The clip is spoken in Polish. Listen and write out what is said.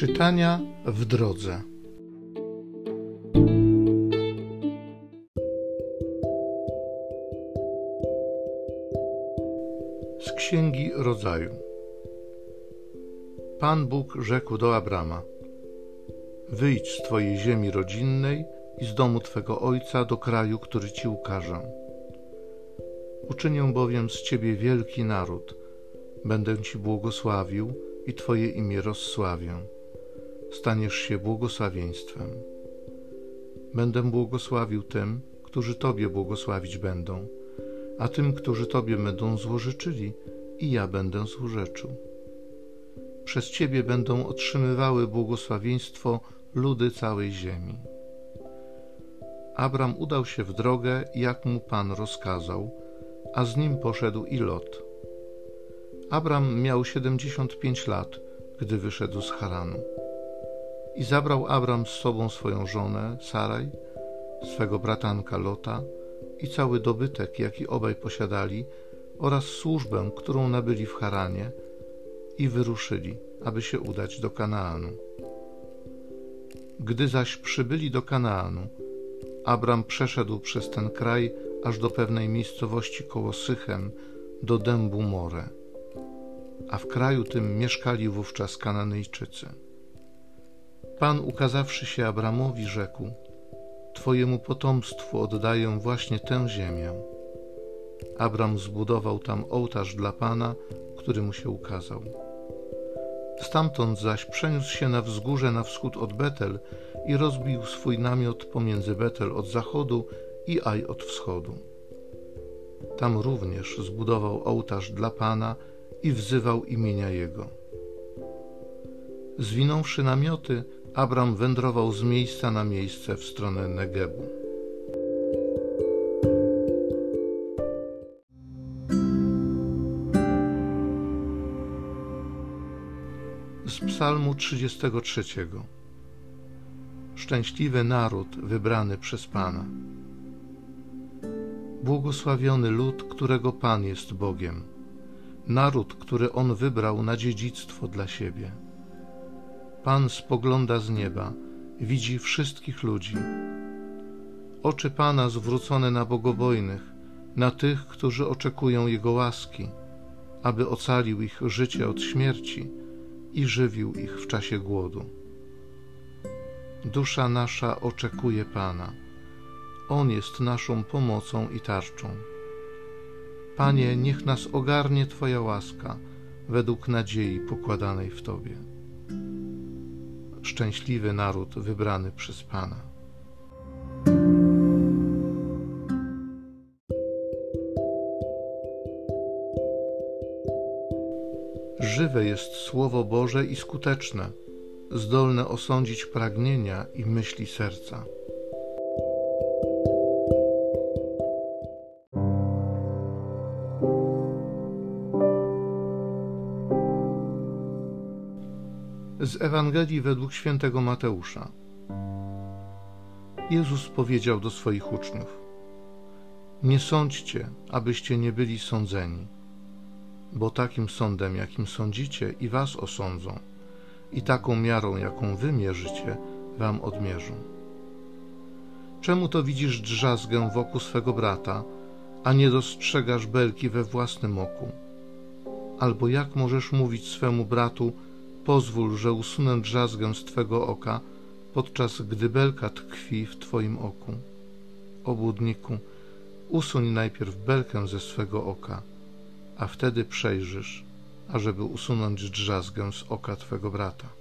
Czytania w drodze. Z Księgi Rodzaju. Pan Bóg rzekł do Abrama: Wyjdź z twojej ziemi rodzinnej i z domu twego ojca do kraju, który ci ukażę. Uczynię bowiem z ciebie wielki naród, będę ci błogosławił i twoje imię rozsławię staniesz się błogosławieństwem. Będę błogosławił tym, którzy Tobie błogosławić będą, a tym, którzy Tobie będą złożyczyli, i ja będę złorzeczył. Przez Ciebie będą otrzymywały błogosławieństwo ludy całej ziemi. Abram udał się w drogę, jak mu Pan rozkazał, a z nim poszedł i Lot. Abram miał siedemdziesiąt pięć lat, gdy wyszedł z Haranu. I zabrał Abram z sobą swoją żonę, Saraj, swego bratanka Lota i cały dobytek, jaki obaj posiadali, oraz służbę, którą nabyli w Haranie, i wyruszyli, aby się udać do Kanaanu. Gdy zaś przybyli do Kanaanu, Abram przeszedł przez ten kraj aż do pewnej miejscowości koło Sychem, do dębu More. A w kraju tym mieszkali wówczas Kananyjczycy. Pan ukazawszy się Abramowi rzekł: Twojemu potomstwu oddaję właśnie tę ziemię. Abram zbudował tam ołtarz dla Pana, który mu się ukazał. Stamtąd zaś przeniósł się na wzgórze na wschód od Betel i rozbił swój namiot pomiędzy Betel od zachodu i Aj od wschodu. Tam również zbudował ołtarz dla Pana i wzywał imienia Jego. Zwinąwszy namioty, Abram wędrował z miejsca na miejsce w stronę Negebu. Z Psalmu 33. Szczęśliwy naród wybrany przez Pana. Błogosławiony lud, którego Pan jest Bogiem, naród, który On wybrał na dziedzictwo dla siebie. Pan spogląda z nieba, widzi wszystkich ludzi. Oczy Pana zwrócone na bogobojnych, na tych, którzy oczekują Jego łaski, aby ocalił ich życie od śmierci i żywił ich w czasie głodu. Dusza nasza oczekuje Pana. On jest naszą pomocą i tarczą. Panie, niech nas ogarnie Twoja łaska według nadziei pokładanej w Tobie szczęśliwy naród wybrany przez Pana. Żywe jest Słowo Boże i skuteczne, zdolne osądzić pragnienia i myśli serca. Z Ewangelii według świętego Mateusza. Jezus powiedział do swoich uczniów: Nie sądźcie, abyście nie byli sądzeni, bo takim sądem, jakim sądzicie, i was osądzą, i taką miarą, jaką wy mierzycie, wam odmierzą. Czemu to widzisz drzazgę wokół swego brata, a nie dostrzegasz belki we własnym oku? Albo jak możesz mówić swemu bratu, Pozwól, że usunę drzazgę z Twego oka, podczas gdy belka tkwi w Twoim oku. Obłudniku, usuń najpierw belkę ze swego oka, a wtedy przejrzysz, ażeby usunąć drzazgę z oka Twego brata.